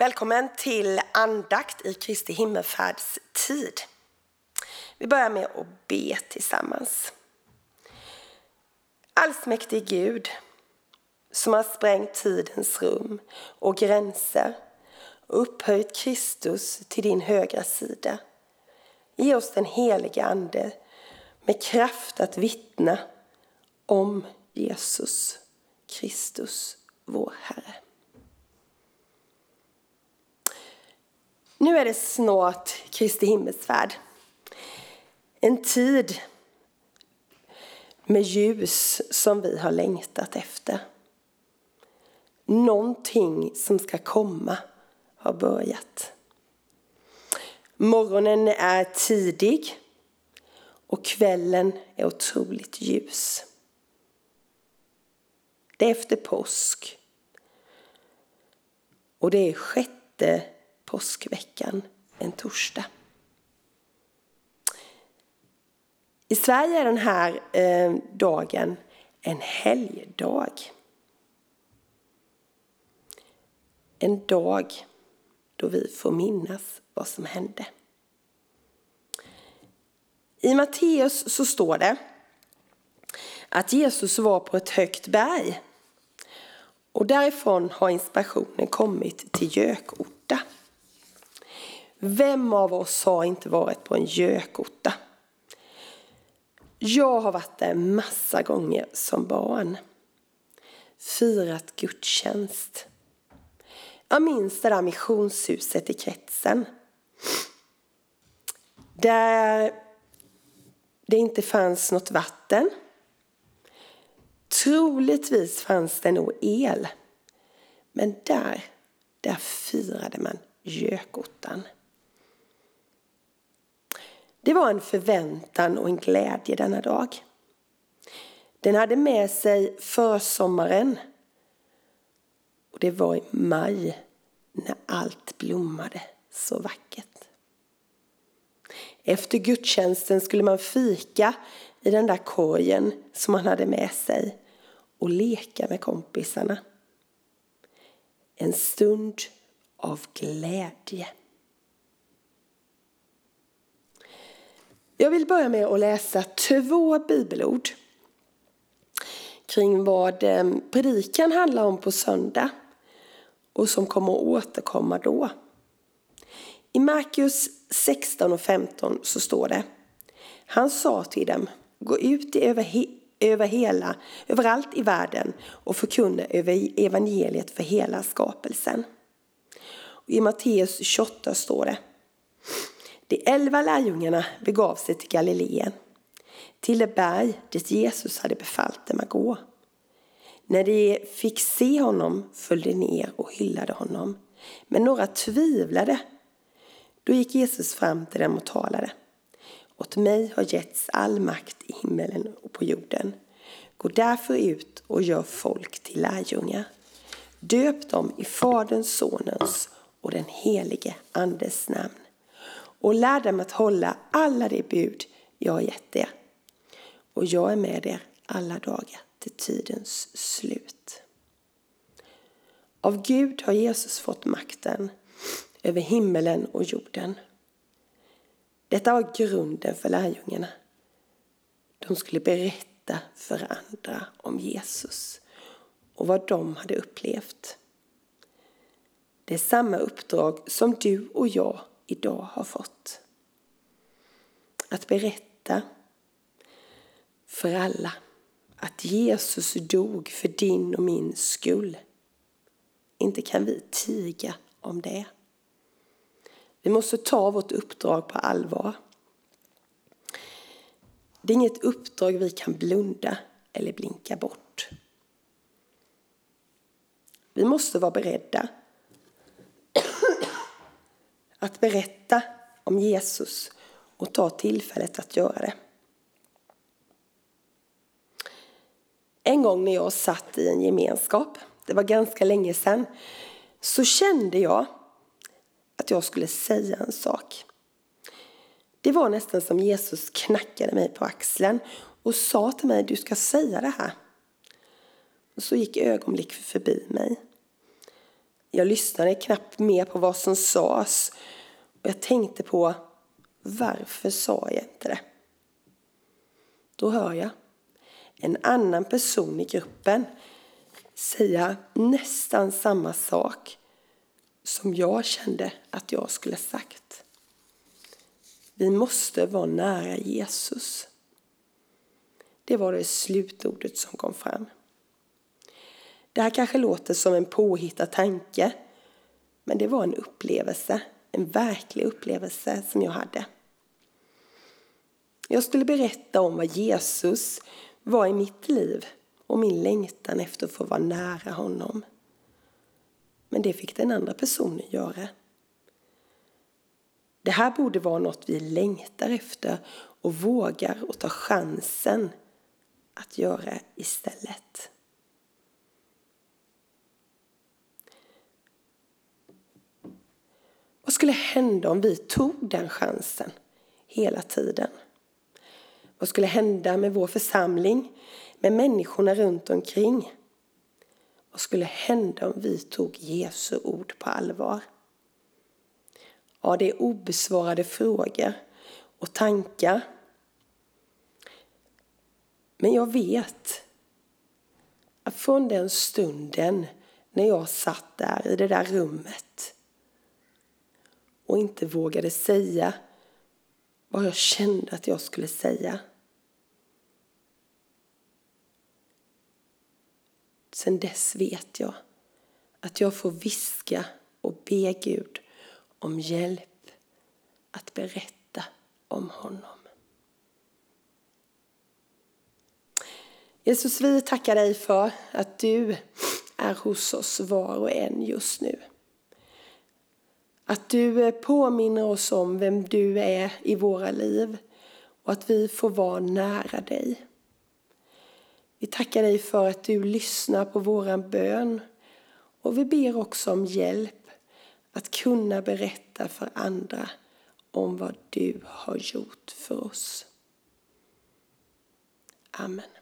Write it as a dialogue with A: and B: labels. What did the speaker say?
A: Välkommen till andakt i Kristi himmelfärdstid. Vi börjar med att be tillsammans. Allsmäktig Gud, som har sprängt tidens rum och gränser och upphöjt Kristus till din högra sida. Ge oss den heliga Ande med kraft att vittna om Jesus Kristus, vår Herre. Nu är det snart Kristi himmelsfärd. En tid med ljus som vi har längtat efter. Någonting som ska komma har börjat. Morgonen är tidig och kvällen är otroligt ljus. Det är efter påsk. Och det är sjätte påskveckan, en torsdag. I Sverige är den här eh, dagen en helgdag. En dag då vi får minnas vad som hände. I Matteus så står det att Jesus var på ett högt berg och därifrån har inspirationen kommit till Gökorta. Vem av oss har inte varit på en gökotta? Jag har varit där massa gånger som barn. Firat gudstjänst. Jag minns det där missionshuset i kretsen. Där det inte fanns något vatten. Troligtvis fanns det nog el. Men där, där firade man gökottan. Det var en förväntan och en glädje denna dag. Den hade med sig försommaren och det var i maj när allt blommade så vackert. Efter gudstjänsten skulle man fika i den där korgen som man hade med sig och leka med kompisarna. En stund av glädje. Jag vill börja med att läsa två bibelord kring vad ehm, predikan handlar om på söndag och som kommer att återkomma då. I Markus 16 och 15 så står det Han sa till dem, gå ut över, he, över hela, överallt i världen och förkunna över evangeliet för hela skapelsen. Och I Matteus 28 står det de elva lärjungarna begav sig till Galileen, till det berg dit Jesus hade befallt dem att gå. När de fick se honom föll de ner och hyllade honom, men några tvivlade. Då gick Jesus fram till dem och talade. Åt mig har getts all makt i himmelen och på jorden. Gå därför ut och gör folk till lärjungar. Döp dem i Faderns, Sonens och den helige Andes namn och lär dem att hålla alla de bud jag har gett er. Och jag är med er alla dagar till tidens slut. Av Gud har Jesus fått makten över himmelen och jorden. Detta var grunden för lärjungarna. De skulle berätta för andra om Jesus och vad de hade upplevt. Det är samma uppdrag som du och jag idag har fått. Att berätta för alla att Jesus dog för din och min skull. Inte kan vi tiga om det. Vi måste ta vårt uppdrag på allvar. Det är inget uppdrag vi kan blunda eller blinka bort. Vi måste vara beredda att berätta om Jesus och ta tillfället att göra det. En gång när jag satt i en gemenskap, det var ganska länge sedan, så kände jag att jag skulle säga en sak. Det var nästan som Jesus knackade mig på axeln och sa till mig, du ska säga det här. Och så gick ögonblick förbi mig. Jag lyssnade knappt mer på vad som sades. Och jag tänkte på varför sa jag inte det? Då hör jag en annan person i gruppen säga nästan samma sak som jag kände att jag skulle sagt. Vi måste vara nära Jesus. Det var det slutordet som kom fram. Det här kanske låter som en påhittad tanke, men det var en upplevelse, en verklig upplevelse som jag hade. Jag skulle berätta om vad Jesus var i mitt liv och min längtan efter att få vara nära honom. Men det fick den andra personen göra. Det här borde vara något vi längtar efter och vågar och tar chansen att göra istället. Vad skulle hända om vi tog den chansen hela tiden? Vad skulle hända med vår församling, med människorna runt omkring? Vad skulle hända om vi tog Jesu ord på allvar? Ja, det är obesvarade frågor och tankar. Men jag vet att från den stunden när jag satt där i det där rummet och inte vågade säga vad jag kände att jag skulle säga. Sen dess vet jag att jag får viska och be Gud om hjälp att berätta om honom. Jesus, vi tackar dig för att du är hos oss var och en just nu. Att du eh, påminner oss om vem du är i våra liv och att vi får vara nära dig. Vi tackar dig för att du lyssnar på våran bön och vi ber också om hjälp att kunna berätta för andra om vad du har gjort för oss. Amen.